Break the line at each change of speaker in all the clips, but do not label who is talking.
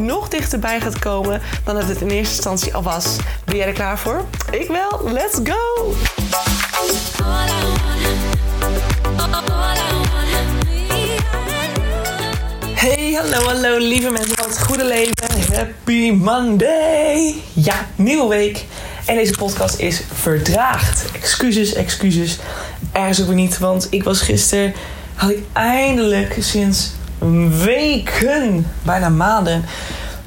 nog dichterbij gaat komen dan dat het in eerste instantie al was. Ben jij er klaar voor? Ik wel. Let's go! Hey, hallo, hallo lieve mensen van het goede leven. Happy Monday! Ja, nieuwe week. En deze podcast is verdraagd. Excuses, excuses. Ergens ook weer niet, want ik was gisteren... had ik eindelijk sinds weken, bijna maanden,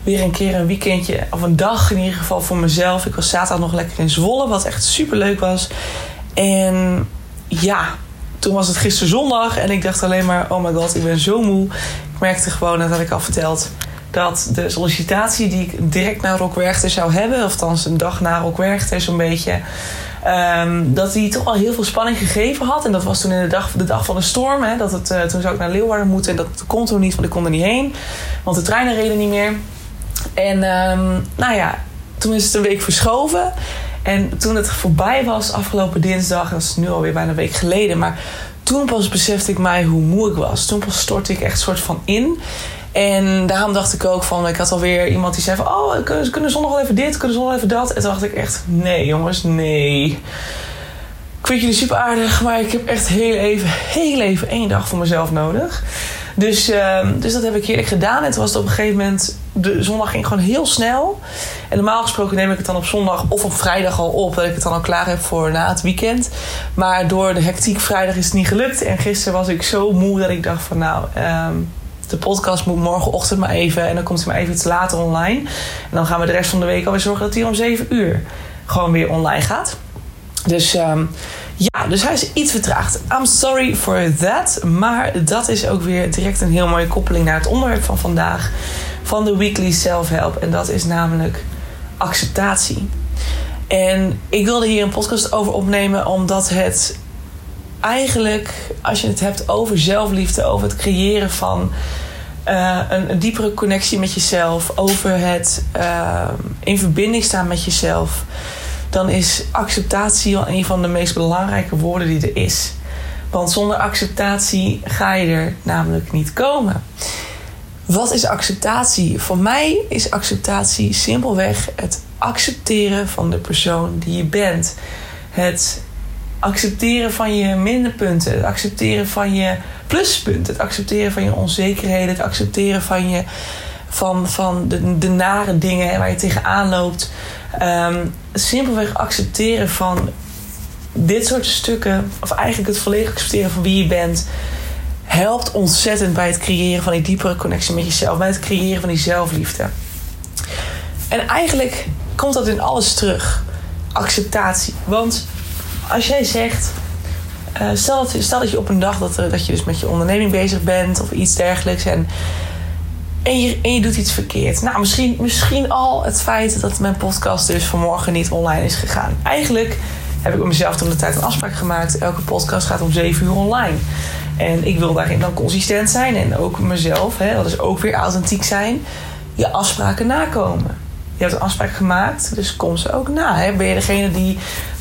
weer een keer een weekendje, of een dag in ieder geval voor mezelf. Ik was zaterdag nog lekker in Zwolle, wat echt super leuk was. En ja, toen was het gisteren zondag en ik dacht alleen maar: oh my god, ik ben zo moe. Ik merkte gewoon, dat had ik al verteld, dat de sollicitatie die ik direct na Rockwerchter zou hebben, of althans een dag na Rockwerchter zo'n beetje, um, dat die toch al heel veel spanning gegeven had. En dat was toen in de dag, de dag van de storm. Hè, dat het, uh, toen zou ik naar Leeuwarden moeten en dat kon toen niet, want ik kon er niet heen. Want de treinen reden niet meer. En um, nou ja, toen is het een week verschoven. En toen het voorbij was, afgelopen dinsdag, dat is nu alweer bijna een week geleden, maar toen pas besefte ik mij hoe moe ik was. Toen pas stortte ik echt soort van in. En daarom dacht ik ook van, ik had alweer iemand die zei van, oh, kunnen, kunnen zondag wel even dit, kunnen zondag even dat. En toen dacht ik echt, nee jongens, nee. Ik vind jullie super aardig, maar ik heb echt heel even, heel even één dag voor mezelf nodig. Dus, uh, dus dat heb ik heerlijk gedaan. En toen was het op een gegeven moment, de zondag ging gewoon heel snel. En normaal gesproken neem ik het dan op zondag of op vrijdag al op. Dat ik het dan al klaar heb voor na het weekend. Maar door de hectiek vrijdag is het niet gelukt. En gisteren was ik zo moe dat ik dacht van nou... Um, de podcast moet morgenochtend maar even. En dan komt hij maar even iets later online. En dan gaan we de rest van de week alweer zorgen dat hij om 7 uur gewoon weer online gaat. Dus um, ja, dus hij is iets vertraagd. I'm sorry for that. Maar dat is ook weer direct een heel mooie koppeling naar het onderwerp van vandaag. Van de Weekly Self-Help. En dat is namelijk acceptatie. En ik wilde hier een podcast over opnemen omdat het eigenlijk, als je het hebt over zelfliefde, over het creëren van uh, een, diepere connectie met jezelf, over het uh, in verbinding staan met jezelf, dan is acceptatie wel een van de meest belangrijke woorden die er is. Want zonder acceptatie ga je er namelijk niet komen. Wat is acceptatie? Voor mij is acceptatie simpelweg het accepteren van de persoon die je bent. Het accepteren van je minderpunten, het accepteren van je pluspunten, het accepteren van je onzekerheden, het accepteren van, je, van, van de, de nare dingen waar je tegenaan loopt. Um, simpelweg accepteren van dit soort stukken, of eigenlijk het volledig accepteren van wie je bent, helpt ontzettend bij het creëren van die diepere connectie met jezelf, bij het creëren van die zelfliefde. En eigenlijk komt dat in alles terug. Acceptatie. Want als jij zegt, uh, stel, dat, stel dat je op een dag dat, dat je dus met je onderneming bezig bent of iets dergelijks en, en, je, en je doet iets verkeerd. Nou, misschien, misschien al het feit dat mijn podcast dus vanmorgen niet online is gegaan. Eigenlijk heb ik met mezelf toen de tijd een afspraak gemaakt. Elke podcast gaat om 7 uur online. En ik wil daarin dan consistent zijn en ook mezelf, hè, dat is ook weer authentiek zijn, je afspraken nakomen. Je hebt een afspraak gemaakt, dus kom ze ook na. Hè? Ben je degene die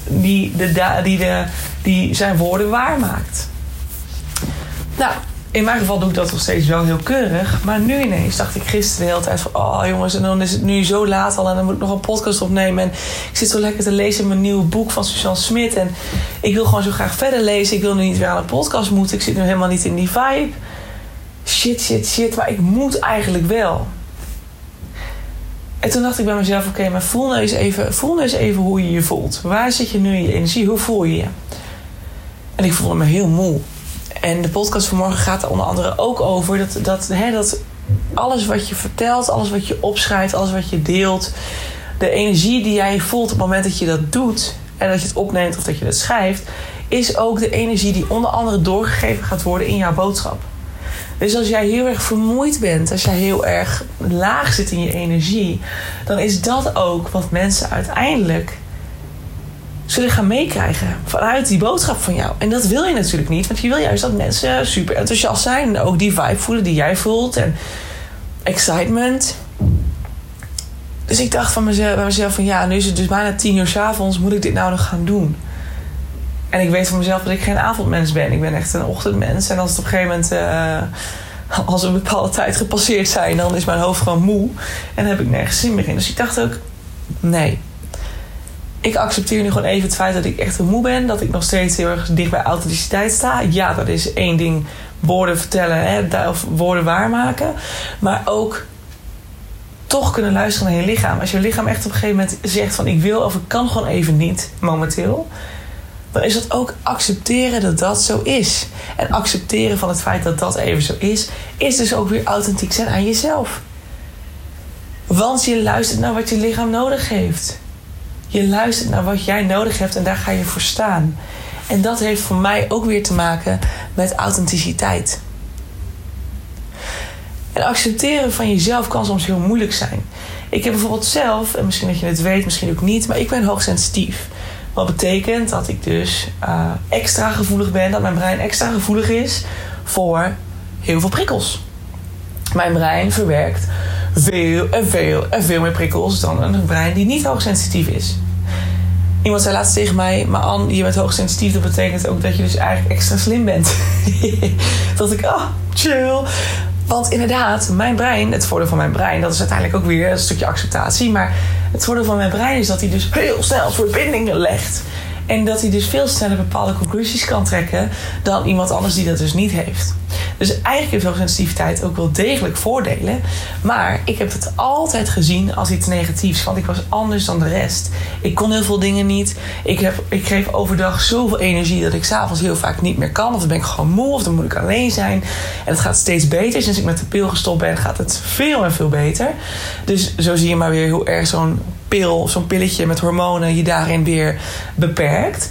die, de, die, de, die zijn woorden waarmaakt. Nou, in mijn geval doe ik dat nog steeds wel heel keurig. Maar nu ineens dacht ik gisteren de hele tijd van... oh jongens, en dan is het nu zo laat al... en dan moet ik nog een podcast opnemen. En ik zit zo lekker te lezen in mijn nieuwe boek van Suzanne Smit. En ik wil gewoon zo graag verder lezen. Ik wil nu niet weer aan een podcast moeten. Ik zit nu helemaal niet in die vibe. Shit, shit, shit. Maar ik moet eigenlijk wel. En toen dacht ik bij mezelf: oké, maar voel nou, eens even, voel nou eens even hoe je je voelt. Waar zit je nu in je energie? Hoe voel je je? En ik voelde me heel moe. En de podcast van morgen gaat er onder andere ook over dat, dat, hè, dat alles wat je vertelt, alles wat je opschrijft, alles wat je deelt, de energie die jij voelt op het moment dat je dat doet en dat je het opneemt of dat je het schrijft, is ook de energie die onder andere doorgegeven gaat worden in jouw boodschap. Dus als jij heel erg vermoeid bent, als jij heel erg laag zit in je energie, dan is dat ook wat mensen uiteindelijk zullen gaan meekrijgen vanuit die boodschap van jou. En dat wil je natuurlijk niet, want je wil juist dat mensen super enthousiast zijn en ook die vibe voelen die jij voelt en excitement. Dus ik dacht van mezelf, bij mezelf van ja, nu is het dus bijna tien uur s avonds, moet ik dit nou nog gaan doen? En ik weet van mezelf dat ik geen avondmens ben. Ik ben echt een ochtendmens. En als het op een gegeven moment, uh, als een bepaalde tijd gepasseerd zijn, dan is mijn hoofd gewoon moe. En dan heb ik nergens zin meer in. Dus ik dacht ook, nee. Ik accepteer nu gewoon even het feit dat ik echt moe ben. Dat ik nog steeds heel erg dicht bij authenticiteit sta. Ja, dat is één ding. Woorden vertellen hè, of woorden waarmaken. Maar ook toch kunnen luisteren naar je lichaam. Als je lichaam echt op een gegeven moment zegt van ik wil of ik kan gewoon even niet momenteel dan is dat ook accepteren dat dat zo is. En accepteren van het feit dat dat even zo is, is dus ook weer authentiek zijn aan jezelf. Want je luistert naar wat je lichaam nodig heeft. Je luistert naar wat jij nodig hebt en daar ga je voor staan. En dat heeft voor mij ook weer te maken met authenticiteit. En accepteren van jezelf kan soms heel moeilijk zijn. Ik heb bijvoorbeeld zelf, en misschien dat je het weet, misschien ook niet, maar ik ben hoogsensitief. Wat betekent dat ik dus uh, extra gevoelig ben, dat mijn brein extra gevoelig is voor heel veel prikkels. Mijn brein verwerkt veel en veel en veel meer prikkels dan een brein die niet hoogsensitief is. Iemand zei laatst tegen mij, maar Anne, je bent hoogsensitief, dat betekent ook dat je dus eigenlijk extra slim bent. dat ik, ah, oh, chill. Want inderdaad, mijn brein, het voordeel van mijn brein, dat is uiteindelijk ook weer een stukje acceptatie. Maar het voordeel van mijn brein is dat hij dus heel snel verbindingen legt. En dat hij dus veel sneller bepaalde conclusies kan trekken dan iemand anders die dat dus niet heeft. Dus eigenlijk heeft hoogsensitiviteit ook wel degelijk voordelen. Maar ik heb het altijd gezien als iets negatiefs. Want ik was anders dan de rest. Ik kon heel veel dingen niet. Ik, heb, ik geef overdag zoveel energie dat ik s'avonds heel vaak niet meer kan. Of dan ben ik gewoon moe of dan moet ik alleen zijn. En het gaat steeds beter. Sinds ik met de pil gestopt ben gaat het veel en veel beter. Dus zo zie je maar weer hoe erg zo'n pil, zo'n pilletje met hormonen je daarin weer beperkt.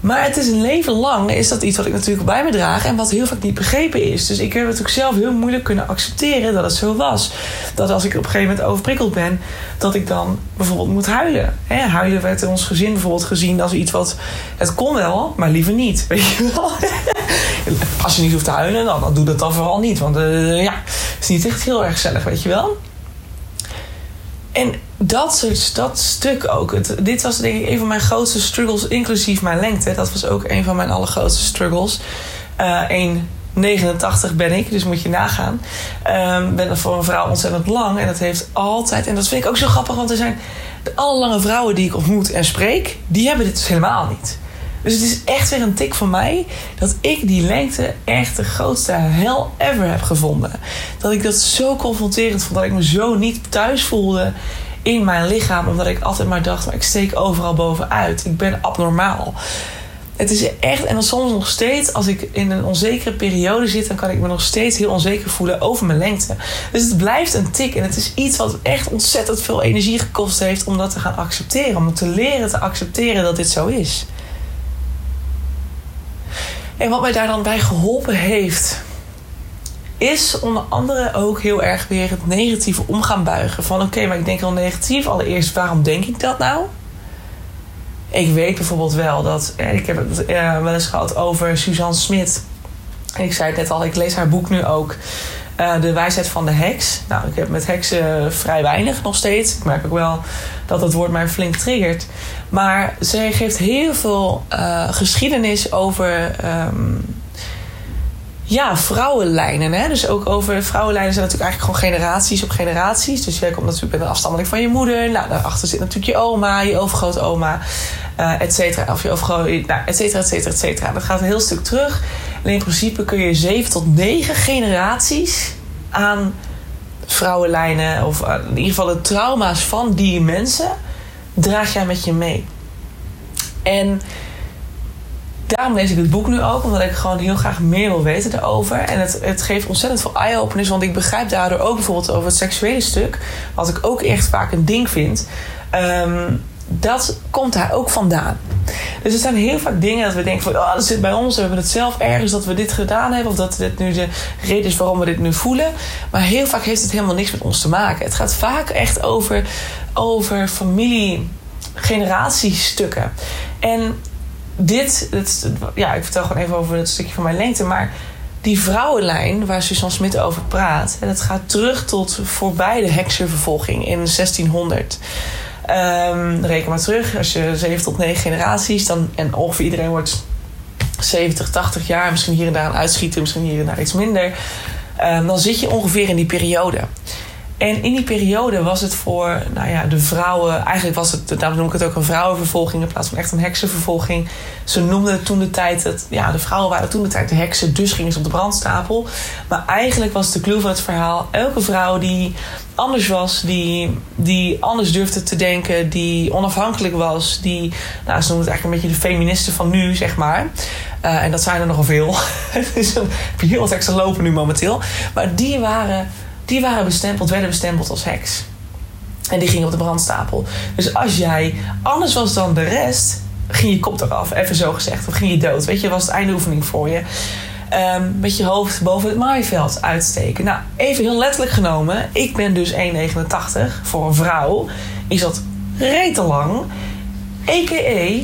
Maar het is een leven lang, is dat iets wat ik natuurlijk bij me draag en wat heel vaak niet begrepen is. Dus ik heb het ook zelf heel moeilijk kunnen accepteren dat het zo was. Dat als ik op een gegeven moment overprikkeld ben, dat ik dan bijvoorbeeld moet huilen. Huilen werd in ons gezin bijvoorbeeld gezien als iets wat. Het kon wel, maar liever niet. Weet je wel? Als je niet hoeft te huilen, dan, dan doe dat dan vooral niet. Want uh, ja, het is niet echt heel erg gezellig, weet je wel. En dat, dat stuk ook. Dit was denk ik een van mijn grootste struggles, inclusief mijn lengte. Dat was ook een van mijn allergrootste struggles. Uh, 1,89 ben ik, dus moet je nagaan. Um, ben voor een vrouw ontzettend lang. En dat heeft altijd. En dat vind ik ook zo grappig, want er zijn. De alle lange vrouwen die ik ontmoet en spreek, die hebben dit dus helemaal niet. Dus het is echt weer een tik van mij dat ik die lengte echt de grootste hell ever heb gevonden. Dat ik dat zo confronterend vond, dat ik me zo niet thuis voelde in mijn lichaam. Omdat ik altijd maar dacht, maar ik steek overal bovenuit. Ik ben abnormaal. Het is echt, en dan soms nog steeds, als ik in een onzekere periode zit, dan kan ik me nog steeds heel onzeker voelen over mijn lengte. Dus het blijft een tik en het is iets wat echt ontzettend veel energie gekost heeft om dat te gaan accepteren. Om te leren te accepteren dat dit zo is. En wat mij daar dan bij geholpen heeft, is onder andere ook heel erg weer het negatieve omgaan buigen. Van oké, maar ik denk al negatief. Allereerst, waarom denk ik dat nou? Ik weet bijvoorbeeld wel dat. ik heb het uh, wel eens gehad over Suzanne Smit. Ik zei het net al, ik lees haar boek nu ook. Uh, de wijsheid van de heks. Nou, ik heb met heksen vrij weinig nog steeds. Ik merk ook wel dat het woord mij flink triggert. Maar zij geeft heel veel uh, geschiedenis over. Um, ja, vrouwenlijnen. Hè? Dus ook over vrouwenlijnen zijn natuurlijk eigenlijk gewoon generaties op generaties. Dus jij komt natuurlijk met een afstammeling van je moeder. Nou, daarachter zit natuurlijk je oma, je overgrootoma, uh, et cetera. Of je overgroot, nou, et cetera, et cetera, et cetera. Dat gaat een heel stuk terug. En in principe kun je zeven tot negen generaties aan vrouwenlijnen... of in ieder geval de trauma's van die mensen... draag jij met je mee. En daarom lees ik het boek nu ook, omdat ik gewoon heel graag meer wil weten daarover. En het, het geeft ontzettend veel eye-openers, want ik begrijp daardoor ook bijvoorbeeld over het seksuele stuk, wat ik ook echt vaak een ding vind. Um, dat komt daar ook vandaan. Dus er zijn heel vaak dingen dat we denken van... oh, dat zit bij ons, we hebben het zelf ergens dat we dit gedaan hebben... of dat dit nu de reden is waarom we dit nu voelen. Maar heel vaak heeft het helemaal niks met ons te maken. Het gaat vaak echt over, over familie, generatiestukken. En dit, dit, ja, ik vertel gewoon even over het stukje van mijn lengte... maar die vrouwenlijn waar Susan Smit over praat... en gaat terug tot voorbij de heksenvervolging in 1600... Um, reken maar terug. Als je 7 tot 9 generaties, dan, en ongeveer iedereen wordt 70, 80 jaar, misschien hier en daar een uitschieten, misschien hier en daar iets minder. Um, dan zit je ongeveer in die periode. En in die periode was het voor nou ja, de vrouwen, eigenlijk was het, daarom noem ik het ook een vrouwenvervolging in plaats van echt een heksenvervolging. Ze noemden het toen de tijd, het, ja, de vrouwen waren toen de tijd de heksen, dus gingen ze op de brandstapel. Maar eigenlijk was de clue van het verhaal, elke vrouw die anders was, die, die anders durfde te denken, die onafhankelijk was, die, nou, ze noemen het eigenlijk een beetje de feministen van nu, zeg maar. Uh, en dat zijn er nogal veel. dus heb je heel wat heksen lopen nu momenteel. Maar die waren die waren bestempeld, werden bestempeld als heks. En die gingen op de brandstapel. Dus als jij anders was dan de rest, ging je kop eraf, even zo gezegd. Of ging je dood. Weet je, was het einde oefening voor je. Um, met je hoofd boven het maaiveld uitsteken. Nou, even heel letterlijk genomen. Ik ben dus 1,89. Voor een vrouw is dat rete lang. A.k.a.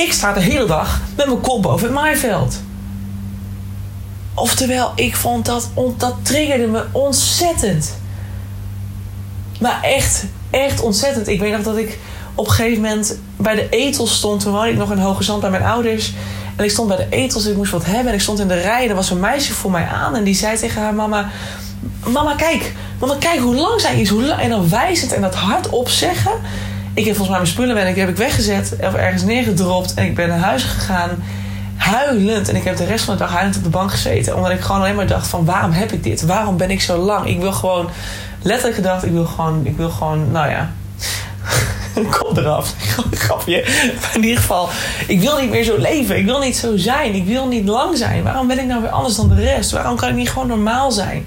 ik sta de hele dag met mijn kop boven het maaiveld. Oftewel, ik vond dat, dat triggerde me ontzettend. Maar echt, echt ontzettend. Ik weet nog dat ik op een gegeven moment bij de etels stond. Toen woonde ik nog in Hoge Zand bij mijn ouders. En ik stond bij de etels en ik moest wat hebben. En ik stond in de rij. Er was een meisje voor mij aan. En die zei tegen haar mama... Mama, kijk. Mama, kijk hoe lang zij is. Hoe en dan wijzend en dat hardop zeggen. Ik heb volgens mij mijn spullen ben, ik heb ik weggezet. Of ergens neergedropt. En ik ben naar huis gegaan huilend. En ik heb de rest van de dag huilend op de bank gezeten. Omdat ik gewoon alleen maar dacht van waarom heb ik dit? Waarom ben ik zo lang? Ik wil gewoon, letterlijk gedacht, ik wil gewoon, ik wil gewoon, nou ja. Kom eraf. Grapje. Maar in ieder geval, ik wil niet meer zo leven. Ik wil niet zo zijn. Ik wil niet lang zijn. Waarom ben ik nou weer anders dan de rest? Waarom kan ik niet gewoon normaal zijn?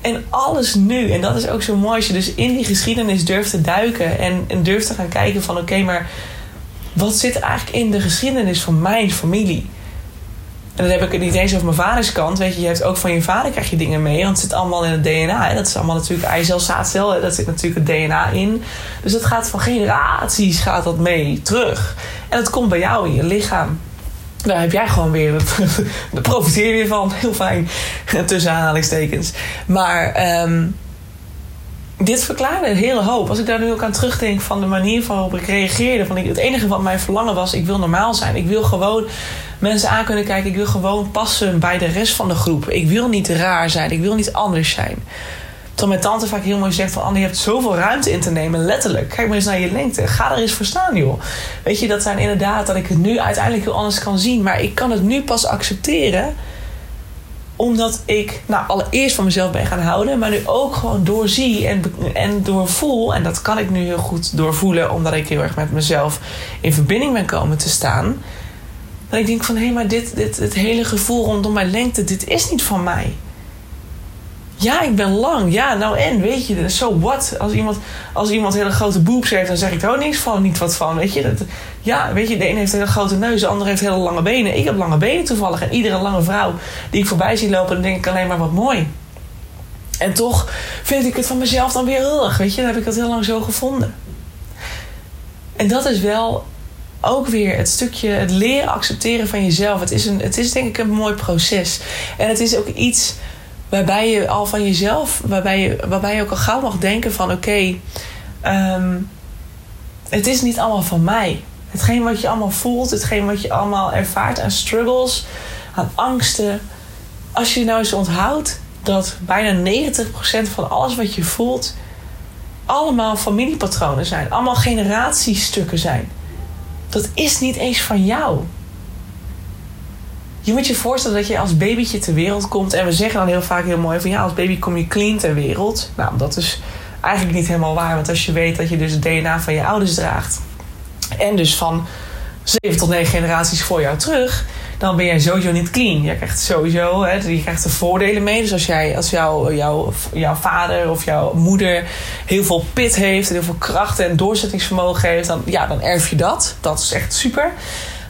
En alles nu. En dat is ook zo mooi als je dus in die geschiedenis durft te duiken. En, en durft te gaan kijken van oké, maar wat zit eigenlijk in de geschiedenis van mijn familie? En dan heb ik het niet eens over mijn vaders kant. Weet je, je hebt ook van je vader krijg je dingen mee. Want het zit allemaal in het DNA. Hè? Dat is allemaal natuurlijk eicel, zaadcel. Dat zit natuurlijk het DNA in. Dus dat gaat van generaties gaat dat mee terug. En dat komt bij jou in je lichaam. Daar heb jij gewoon weer. Daar profiteer je van. Heel fijn. Tussen aanhalingstekens. Maar... Um, dit verklaarde een hele hoop. Als ik daar nu ook aan terugdenk van de manier waarop ik reageerde. Van ik, het enige wat mijn verlangen was, ik wil normaal zijn. Ik wil gewoon mensen aan kunnen kijken. Ik wil gewoon passen bij de rest van de groep. Ik wil niet raar zijn. Ik wil niet anders zijn. Terwijl mijn tante vaak heel mooi zegt van... Anne, je hebt zoveel ruimte in te nemen, letterlijk. Kijk maar eens naar je lengte. Ga er eens voor staan, joh. Weet je, dat zijn inderdaad dat ik het nu uiteindelijk heel anders kan zien. Maar ik kan het nu pas accepteren omdat ik nou, allereerst van mezelf ben gaan houden, maar nu ook gewoon doorzie en, en doorvoel. En dat kan ik nu heel goed doorvoelen, omdat ik heel erg met mezelf in verbinding ben komen te staan. Dat ik denk van hé, hey, maar dit, dit, het hele gevoel rondom mijn lengte, dit is niet van mij. Ja, ik ben lang. Ja, nou en, weet je, so zo wat. Als iemand, als iemand hele grote boobs heeft, dan zeg ik er ook niks van, niet wat van, weet je. Dat, ja, weet je, de ene heeft een hele grote neus, de andere heeft hele lange benen. Ik heb lange benen toevallig. En iedere lange vrouw die ik voorbij zie lopen, dan denk ik alleen maar wat mooi. En toch vind ik het van mezelf dan weer heel erg, weet je. Dan heb ik dat heel lang zo gevonden. En dat is wel ook weer het stukje, het leren accepteren van jezelf. Het is, een, het is denk ik een mooi proces. En het is ook iets waarbij je al van jezelf, waarbij je, waarbij je ook al gauw mag denken van oké, ehm, het is niet allemaal van mij. Hetgeen wat je allemaal voelt, hetgeen wat je allemaal ervaart aan struggles, aan angsten. Als je nou eens onthoudt dat bijna 90% van alles wat je voelt, allemaal familiepatronen zijn, allemaal generatiestukken zijn. Dat is niet eens van jou. Je moet je voorstellen dat je als babytje ter wereld komt. En we zeggen dan heel vaak heel mooi van ja, als baby kom je clean ter wereld. Nou, dat is eigenlijk niet helemaal waar. Want als je weet dat je dus het DNA van je ouders draagt. En dus van zeven tot negen generaties voor jou terug. dan ben jij sowieso niet clean. Je krijgt sowieso, hè, je krijgt de voordelen mee. Dus als, jij, als jou, jou, jouw vader of jouw moeder heel veel pit heeft... en heel veel kracht en doorzettingsvermogen heeft... dan, ja, dan erf je dat. Dat is echt super.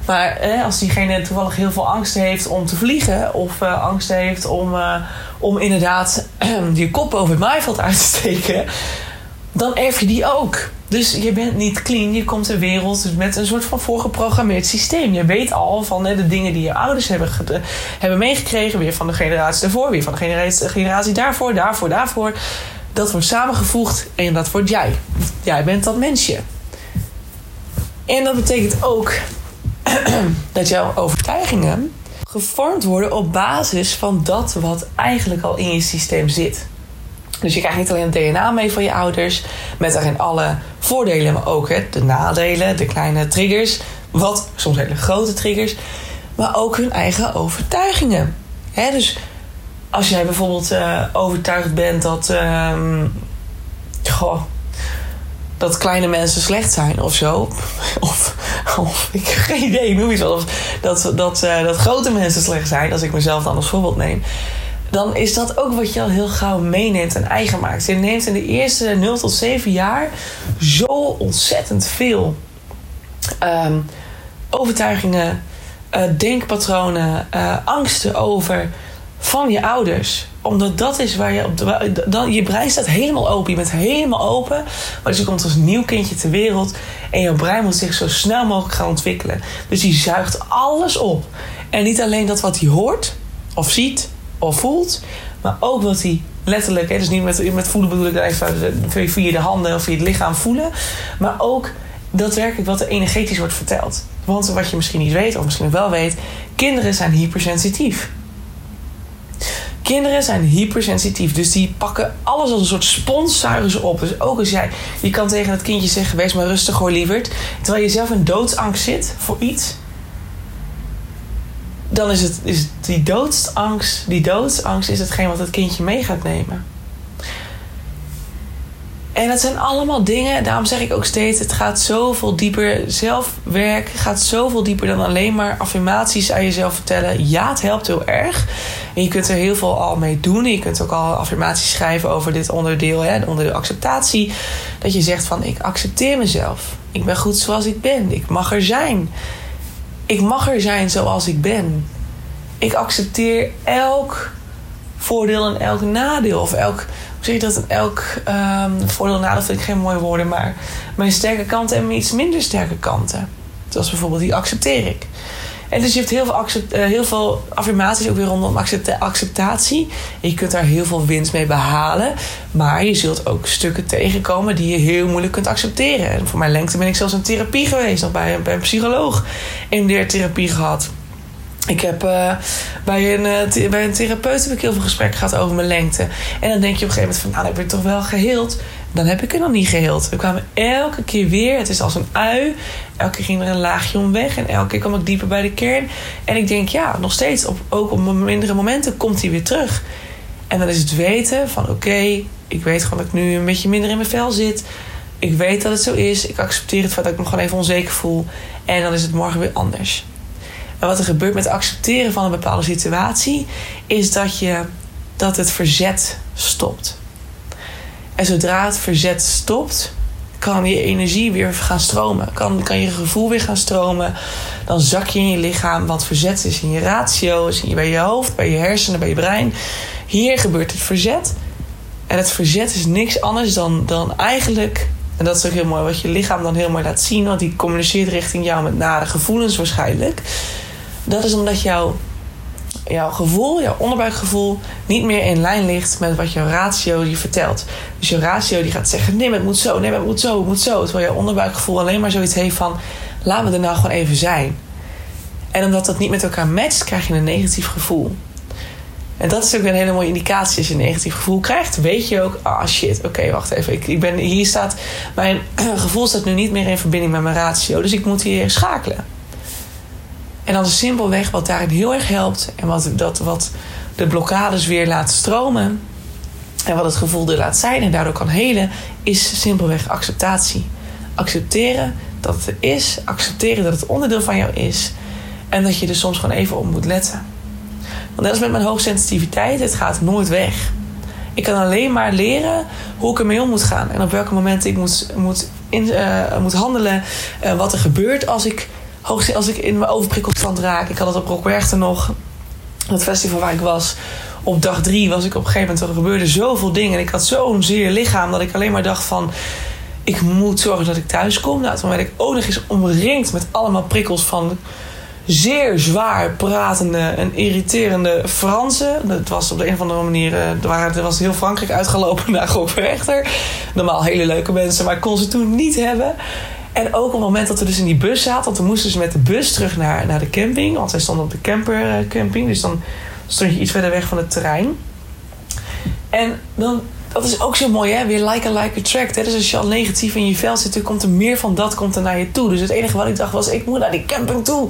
Maar eh, als diegene toevallig heel veel angst heeft om te vliegen... of uh, angst heeft om, uh, om inderdaad je kop over het maaiveld uit te steken... dan erf je die ook. Dus je bent niet clean, je komt de wereld met een soort van voorgeprogrammeerd systeem. Je weet al van de dingen die je ouders hebben, hebben meegekregen, weer van de generatie daarvoor, weer van de generatie, generatie daarvoor, daarvoor, daarvoor. Dat wordt samengevoegd en dat wordt jij. Jij bent dat mensje. En dat betekent ook dat jouw overtuigingen gevormd worden op basis van dat wat eigenlijk al in je systeem zit. Dus je krijgt niet alleen het DNA mee van je ouders, met daarin alle voordelen, maar ook hè, de nadelen, de kleine triggers, wat soms hele grote triggers, maar ook hun eigen overtuigingen. Hè, dus als jij bijvoorbeeld uh, overtuigd bent dat, uh, dat kleine mensen slecht zijn of zo, of, of ik heb geen idee, noem iets of dat, dat, uh, dat grote mensen slecht zijn, als ik mezelf dan als voorbeeld neem. Dan is dat ook wat je al heel gauw meeneemt en eigen maakt. Je neemt in de eerste 0 tot 7 jaar zo ontzettend veel um, overtuigingen, uh, denkpatronen, uh, angsten over van je ouders. Omdat dat is waar je op de, je brein staat helemaal open. Je bent helemaal open. Maar dus je komt als nieuw kindje ter wereld. En jouw brein moet zich zo snel mogelijk gaan ontwikkelen. Dus die zuigt alles op. En niet alleen dat wat hij hoort of ziet of voelt. Maar ook wat hij letterlijk, hè, dus niet met, met voelen bedoel ik even via de handen of via het lichaam voelen. Maar ook daadwerkelijk wat er energetisch wordt verteld. Want wat je misschien niet weet, of misschien wel weet, kinderen zijn hypersensitief. Kinderen zijn hypersensitief, dus die pakken alles als een soort spons, zuigen ze op. Dus ook als jij, je kan tegen het kindje zeggen: wees maar rustig hoor, lieverd. Terwijl je zelf in doodsangst zit voor iets, dan is, het, is die doodsangst, die doodsangst is hetgeen wat het kindje mee gaat nemen. En dat zijn allemaal dingen, daarom zeg ik ook steeds: het gaat zoveel dieper. Zelfwerk gaat zoveel dieper dan alleen maar affirmaties aan jezelf vertellen. Ja, het helpt heel erg. En je kunt er heel veel al mee doen. Je kunt ook al affirmaties schrijven over dit onderdeel, hè, onderdeel acceptatie. Dat je zegt: van ik accepteer mezelf. Ik ben goed zoals ik ben. Ik mag er zijn. Ik mag er zijn zoals ik ben. Ik accepteer elk voordeel en elk nadeel. Of elk, zeg je dat? Elk um, voordeel en nadeel vind ik geen mooie woorden. Maar mijn sterke kanten en mijn iets minder sterke kanten. Zoals bijvoorbeeld die accepteer ik. En dus je hebt heel veel, accept, uh, heel veel affirmaties ook weer rondom accepta acceptatie. En je kunt daar heel veel winst mee behalen. Maar je zult ook stukken tegenkomen die je heel moeilijk kunt accepteren. En voor mijn lengte ben ik zelfs in therapie geweest. Nog bij, bij een psycholoog in therapie gehad. Ik heb uh, bij, een, uh, bij een therapeut heb ik heel veel gesprekken gehad over mijn lengte. En dan denk je op een gegeven moment van, nou, dan heb ik toch wel geheeld. Dan heb ik het nog niet geheeld. We kwamen elke keer weer, het is als een ui. Elke keer ging er een laagje om weg. En elke keer kwam ik dieper bij de kern. En ik denk, ja, nog steeds, op, ook op mindere momenten komt hij weer terug. En dan is het weten van, oké, ik weet gewoon dat ik nu een beetje minder in mijn vel zit. Ik weet dat het zo is. Ik accepteer het feit dat ik me gewoon even onzeker voel. En dan is het morgen weer anders. Maar wat er gebeurt met accepteren van een bepaalde situatie, is dat, je, dat het verzet stopt. En zodra het verzet stopt, kan je energie weer gaan stromen. Kan, kan je gevoel weer gaan stromen. Dan zak je in je lichaam. wat verzet is in je ratio, is in je, bij je hoofd, bij je hersenen, bij je brein. Hier gebeurt het verzet. En het verzet is niks anders dan, dan eigenlijk. En dat is ook heel mooi wat je lichaam dan heel mooi laat zien. Want die communiceert richting jou met nare gevoelens waarschijnlijk. Dat is omdat jouw, jouw gevoel, jouw onderbuikgevoel, niet meer in lijn ligt met wat jouw ratio je vertelt. Dus je ratio die gaat zeggen: nee, maar het moet zo, nee, maar het moet zo, het moet zo. Terwijl jouw onderbuikgevoel alleen maar zoiets heeft van: laat me er nou gewoon even zijn. En omdat dat niet met elkaar matcht, krijg je een negatief gevoel. En dat is ook een hele mooie indicatie. Als je een negatief gevoel krijgt, weet je ook: ah shit, oké, wacht even. Ik, ik ben, hier staat, mijn gevoel staat nu niet meer in verbinding met mijn ratio. Dus ik moet hier schakelen. En dan is simpelweg wat daarin heel erg helpt en wat, dat, wat de blokkades weer laat stromen en wat het gevoel er laat zijn en daardoor kan helen, is simpelweg acceptatie. Accepteren dat het er is, accepteren dat het onderdeel van jou is En dat je er soms gewoon even op moet letten. Want net als met mijn hoogsensitiviteit, het gaat nooit weg. Ik kan alleen maar leren hoe ik ermee om moet gaan. En op welke momenten ik moet, moet, in, uh, moet handelen. Uh, wat er gebeurt als ik, als ik in mijn overprikkelstand raak. Ik had het op Rockwerchter nog. Dat festival waar ik was. Op dag drie was ik op een gegeven moment. Er gebeurde zoveel dingen. En ik had zo'n zeer lichaam dat ik alleen maar dacht van ik moet zorgen dat ik thuis kom. Nou, toen werd ik ook nog eens omringd met allemaal prikkels van zeer zwaar pratende en irriterende Fransen. Het was op de een of andere manier, uh, er was heel Frankrijk uitgelopen naar Grootverrechter. Normaal hele leuke mensen, maar ik kon ze toen niet hebben. En ook op het moment dat we dus in die bus zaten, want we moesten ze met de bus terug naar, naar de camping. Want zij stonden op de campercamping, dus dan stond je iets verder weg van het terrein. En dan dat is ook zo mooi, hè? Weer like a like attract. Hè? Dus als je al negatief in je vel zit, dan komt er meer van dat komt er naar je toe. Dus het enige wat ik dacht was, ik moet naar die camping toe.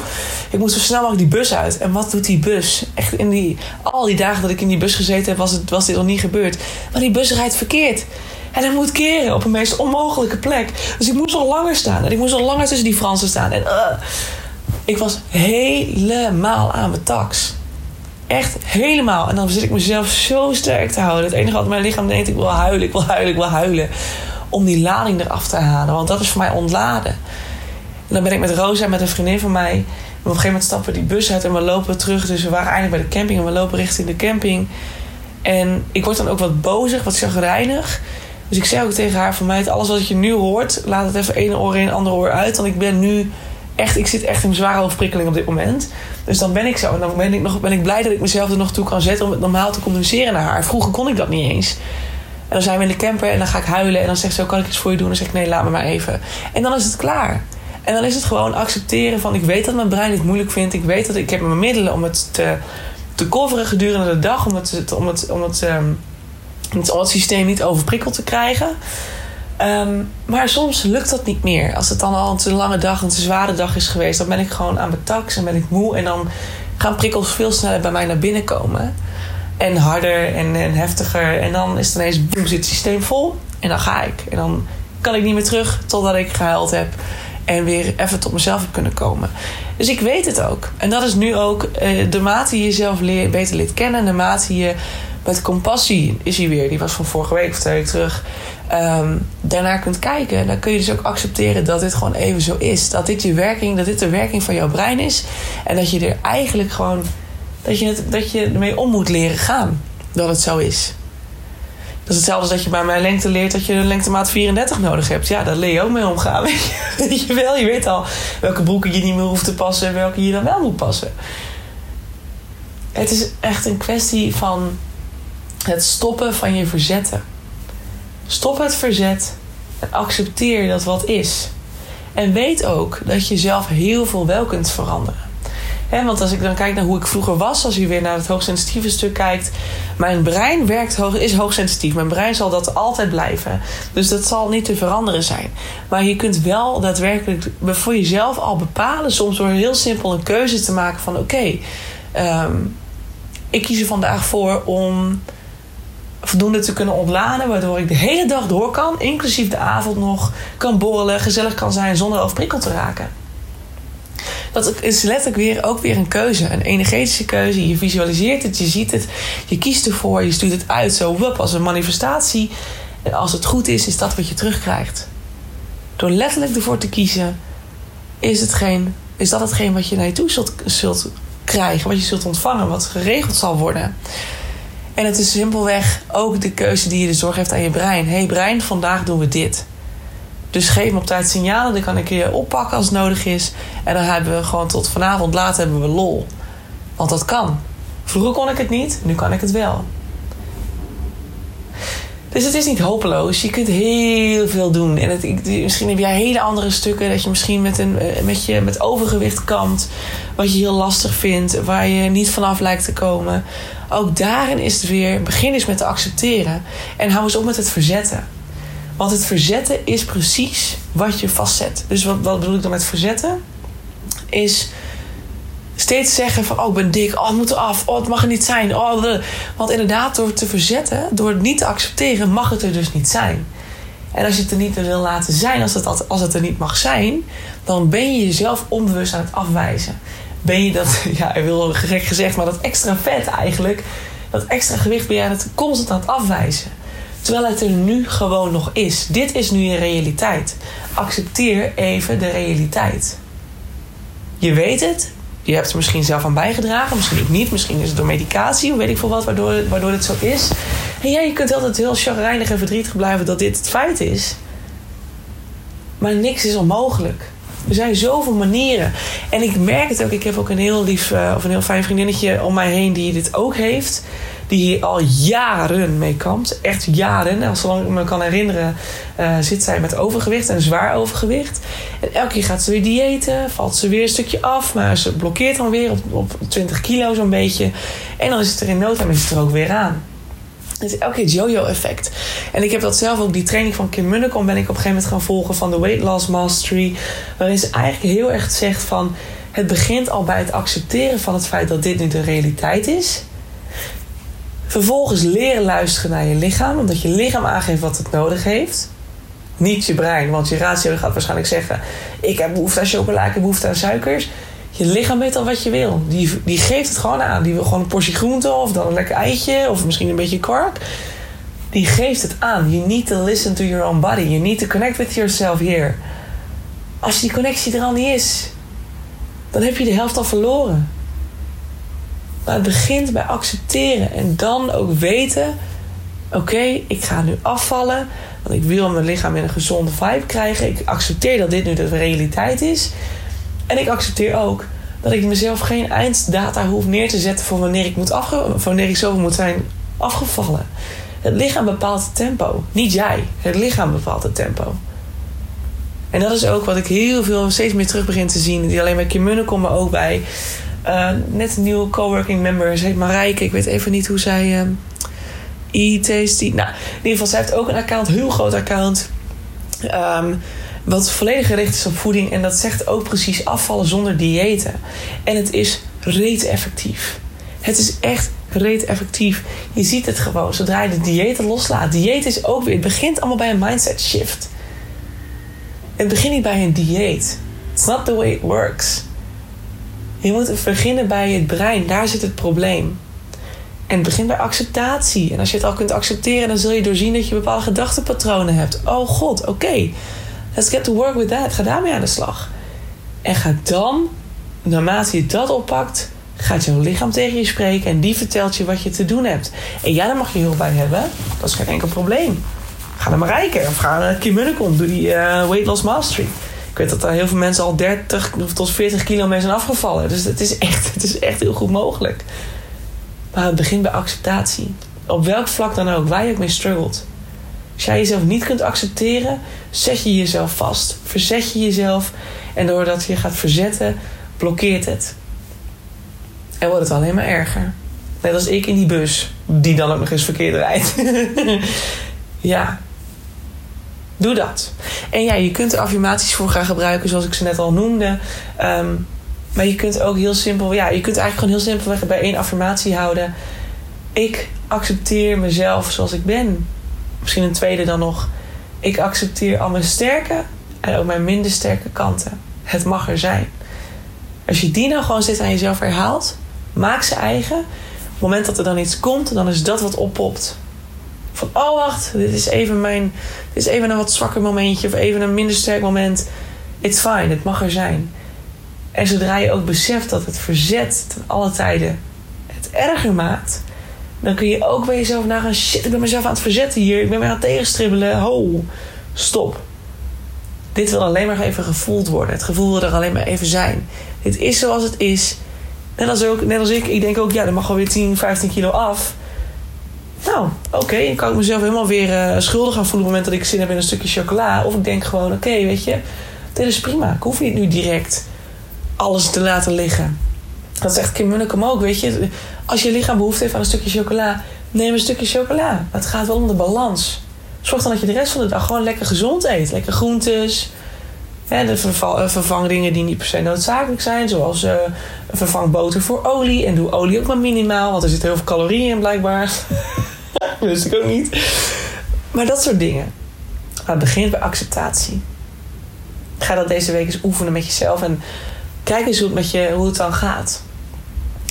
Ik moet zo snel mogelijk die bus uit. En wat doet die bus? Echt in die, al die dagen dat ik in die bus gezeten heb, was, het, was dit nog niet gebeurd. Maar die bus rijdt verkeerd. En hij moet keren op een meest onmogelijke plek. Dus ik moest al langer staan. En ik moest al langer tussen die Fransen staan. En uh, ik was helemaal aan mijn tax. Echt helemaal. En dan zit ik mezelf zo sterk te houden. Het enige wat mijn lichaam denkt, ik wil huilen, ik wil huilen, ik wil huilen. Om die lading eraf te halen. Want dat is voor mij ontladen. En dan ben ik met Rosa, met een vriendin van mij. En op een gegeven moment stappen we die bus uit en we lopen terug. Dus we waren eindelijk bij de camping en we lopen richting de camping. En ik word dan ook wat bozig, wat chagrijnig. Dus ik zeg ook tegen haar: van mij, alles wat je nu hoort, laat het even één oor in, andere oor uit. Want ik ben nu echt, ik zit echt in zware overprikkeling op dit moment. Dus dan ben ik zo. En dan ben ik, nog, ben ik blij dat ik mezelf er nog toe kan zetten om het normaal te communiceren naar haar. Vroeger kon ik dat niet eens. En dan zijn we in de camper en dan ga ik huilen. En dan zegt ze, kan ik iets voor je doen? En dan zeg ik, nee, laat me maar even. En dan is het klaar. En dan is het gewoon accepteren van... ik weet dat mijn brein het moeilijk vindt. Ik weet dat ik heb mijn middelen om het te, te coveren gedurende de dag. Om het, om het, om het, om het systeem niet overprikkeld te krijgen. Um, maar soms lukt dat niet meer. Als het dan al een te lange dag, een te zware dag is geweest, dan ben ik gewoon aan mijn tax en ben ik moe. En dan gaan prikkels veel sneller bij mij naar binnen komen. En harder en, en heftiger. En dan is het ineens, boem, zit het systeem vol. En dan ga ik. En dan kan ik niet meer terug totdat ik gehuild heb. En weer even tot mezelf heb kunnen komen. Dus ik weet het ook. En dat is nu ook uh, de mate je jezelf leer, beter leert kennen. De mate je met compassie is hij weer. Die was van vorige week of twee terug um, daarnaar kunt kijken, dan kun je dus ook accepteren dat dit gewoon even zo is. Dat dit je werking, dat dit de werking van jouw brein is. En dat je er eigenlijk gewoon dat je, het, dat je ermee om moet leren gaan. Dat het zo is. Dat is hetzelfde als dat je bij mijn lengte leert dat je een lengtemaat 34 nodig hebt. Ja, daar leer je ook mee omgaan. Weet je wel, je weet al welke broeken je niet meer hoeft te passen en welke je dan wel moet passen. Het is echt een kwestie van het stoppen van je verzetten. Stop het verzet accepteer dat wat is. En weet ook dat je zelf heel veel wel kunt veranderen. want als ik dan kijk naar hoe ik vroeger was, als je weer naar het hoogsensitieve stuk kijkt, mijn brein werkt hoog, is hoogsensitief. Mijn brein zal dat altijd blijven. Dus dat zal niet te veranderen zijn. Maar je kunt wel daadwerkelijk voor jezelf al bepalen, soms door heel simpel een keuze te maken van oké, ehm, ik kies er vandaag voor om voldoende te kunnen ontladen. Waardoor ik de hele dag door kan, inclusief de avond nog, kan borrelen, gezellig kan zijn zonder overprikkeld te raken. Dat is letterlijk weer, ook weer een keuze. Een energetische keuze. Je visualiseert het, je ziet het, je kiest ervoor, je stuurt het uit zo wup, als een manifestatie. En als het goed is, is dat wat je terugkrijgt. Door letterlijk ervoor te kiezen, is, het geen, is dat hetgeen wat je naar je toe zult krijgen, wat je zult ontvangen, wat geregeld zal worden. En het is simpelweg ook de keuze die je de zorg heeft aan je brein. Hey brein, vandaag doen we dit. Dus geef me op tijd signalen, dan kan ik je oppakken als het nodig is. En dan hebben we gewoon tot vanavond laat hebben we lol. Want dat kan. Vroeger kon ik het niet, nu kan ik het wel. Dus het is niet hopeloos. Je kunt heel veel doen. En het, misschien heb jij hele andere stukken. Dat je misschien met, een, eh, met, je, met overgewicht kampt. Wat je heel lastig vindt. Waar je niet vanaf lijkt te komen. Ook daarin is het weer. Begin eens met te accepteren. En hou eens op met het verzetten. Want het verzetten is precies wat je vastzet. Dus wat, wat bedoel ik dan met verzetten? Is steeds zeggen van... oh, ik ben dik, oh, het moet eraf, oh, het mag er niet zijn. Oh, Want inderdaad, door te verzetten, door het niet te accepteren... mag het er dus niet zijn. En als je het er niet wil laten zijn, als het, als het er niet mag zijn... dan ben je jezelf onbewust aan het afwijzen. Ben je dat, ja, ik wil gek gezegd, maar dat extra vet eigenlijk, dat extra gewicht ben je het constant aan afwijzen. Terwijl het er nu gewoon nog is. Dit is nu je realiteit. Accepteer even de realiteit. Je weet het. Je hebt er misschien zelf aan bijgedragen. Misschien ook niet. Misschien is het door medicatie. Weet ik veel wat. Waardoor, waardoor dit zo is. En ja, je kunt altijd heel chagrijnig en verdrietig blijven dat dit het feit is. Maar niks is onmogelijk. Er zijn zoveel manieren. En ik merk het ook. Ik heb ook een heel lief uh, of een heel fijn vriendinnetje om mij heen die dit ook heeft. Die hier al jaren mee kampt. Echt jaren. En zolang ik me kan herinneren uh, zit zij met overgewicht en zwaar overgewicht. En elke keer gaat ze weer diëten. Valt ze weer een stukje af. Maar ze blokkeert dan weer op, op 20 kilo zo'n beetje. En dan is het er in no time is het er ook weer aan. Het elke jojo-effect. En ik heb dat zelf ook, die training van Kim Munnekom ben ik op een gegeven moment gaan volgen van de Weight Loss Mastery. Waarin ze eigenlijk heel erg zegt van, het begint al bij het accepteren van het feit dat dit nu de realiteit is. Vervolgens leren luisteren naar je lichaam, omdat je lichaam aangeeft wat het nodig heeft. Niet je brein, want je ratio gaat waarschijnlijk zeggen: Ik heb behoefte aan chocola, ik heb behoefte aan suikers. Je lichaam weet al wat je wil. Die, die geeft het gewoon aan. Die wil gewoon een portie groente of dan een lekker eitje of misschien een beetje kwark. Die geeft het aan. You need to listen to your own body. You need to connect with yourself here. Als die connectie er al niet is, dan heb je de helft al verloren. Maar het begint bij accepteren en dan ook weten: oké, ik ga nu afvallen, want ik wil mijn lichaam in een gezonde vibe krijgen. Ik accepteer dat dit nu de realiteit is. En ik accepteer ook dat ik mezelf geen einddata hoef neer te zetten voor wanneer ik, moet afge wanneer ik zoveel moet zijn afgevallen. Het lichaam bepaalt het tempo, niet jij. Het lichaam bepaalt het tempo. En dat is ook wat ik heel veel steeds meer terug begin te zien. Die alleen bij Kim Munnekom, maar ook bij uh, net een nieuwe coworking member. Ze heet Marijke. Ik weet even niet hoe zij... Uh, E-Tasty. Nou, in ieder geval, zij heeft ook een account. Heel groot account. Um, wat volledig gericht is op voeding. En dat zegt ook precies afvallen zonder diëten. En het is reet effectief. Het is echt reet effectief. Je ziet het gewoon zodra je de diëten loslaat. Dieet is ook weer. Het begint allemaal bij een mindset shift. Het begint niet bij een dieet. It's not the way it works. Je moet beginnen bij het brein. Daar zit het probleem. En het begint bij acceptatie. En als je het al kunt accepteren, dan zul je doorzien dat je bepaalde gedachtenpatronen hebt. Oh god, oké. Let's get to work with that. Ga daarmee aan de slag. En ga dan, naarmate je dat oppakt, gaat jouw lichaam tegen je spreken en die vertelt je wat je te doen hebt. En ja, daar mag je hulp bij hebben. Dat is geen enkel probleem. Ga naar Marijke of ga naar Kim Munnekom. Doe die uh, Weight Loss Mastery. Ik weet dat er heel veel mensen al 30 tot 40 kilo mee zijn afgevallen. Dus het is echt, het is echt heel goed mogelijk. Maar het begint bij acceptatie. Op welk vlak dan ook, waar je ook mee struggelt. Als jij jezelf niet kunt accepteren, zet je jezelf vast. Verzet je jezelf. En doordat je gaat verzetten, blokkeert het. En wordt het alleen maar erger. Net als ik in die bus, die dan ook nog eens verkeerd rijdt. ja. Doe dat. En ja, je kunt er affirmaties voor gaan gebruiken, zoals ik ze net al noemde. Um, maar je kunt ook heel simpel, ja, je kunt eigenlijk gewoon heel simpelweg bij één affirmatie houden. Ik accepteer mezelf zoals ik ben. Misschien een tweede dan nog. Ik accepteer al mijn sterke en ook mijn minder sterke kanten. Het mag er zijn. Als je die nou gewoon zit aan jezelf herhaalt, maak ze eigen. Op het moment dat er dan iets komt, dan is dat wat oppopt. Van, oh wacht, dit is even mijn, dit is even een wat zwakker momentje of even een minder sterk moment. It's fine, het mag er zijn. En zodra je ook beseft dat het verzet ten alle tijden het erger maakt, dan kun je ook bij jezelf nagaan: shit, ik ben mezelf aan het verzetten hier, ik ben me aan het tegenstribbelen. Ho, stop. Dit wil alleen maar even gevoeld worden. Het gevoel wil er alleen maar even zijn. Dit is zoals het is. Net als, ook, net als ik, ik denk ook, ja, er mag wel weer 10, 15 kilo af. Nou, oké, okay, dan kan ik mezelf helemaal weer uh, schuldig gaan voelen op het moment dat ik zin heb in een stukje chocola. Of ik denk gewoon, oké, weet je, dit is prima. Ik hoef niet nu direct alles te laten liggen. Dat zegt Kim Munnekom ook, weet je. Als je lichaam behoefte heeft aan een stukje chocola, neem een stukje chocola. het gaat wel om de balans. Zorg dan dat je de rest van de dag gewoon lekker gezond eet. Lekker groentes. De eh, vervang dingen die niet per se noodzakelijk zijn. Zoals uh, vervang boter voor olie. En doe olie ook maar minimaal. Want er zitten heel veel calorieën in blijkbaar. wist ik ook niet. Maar dat soort dingen. Maar het begint bij acceptatie. Ga dat deze week eens oefenen met jezelf. En kijk eens hoe het, met je, hoe het dan gaat.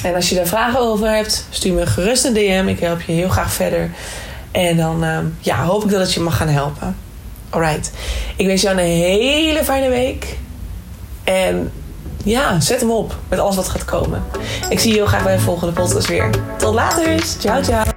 En als je daar vragen over hebt, stuur me gerust een DM. Ik help je heel graag verder. En dan uh, ja, hoop ik dat het je mag gaan helpen. Alright. Ik wens jou een hele fijne week. En ja, zet hem op met alles wat gaat komen. Ik zie je heel graag bij de volgende podcast weer. Tot later. Ciao, ciao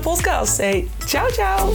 volgende podcast. Hey, ciao, ciao.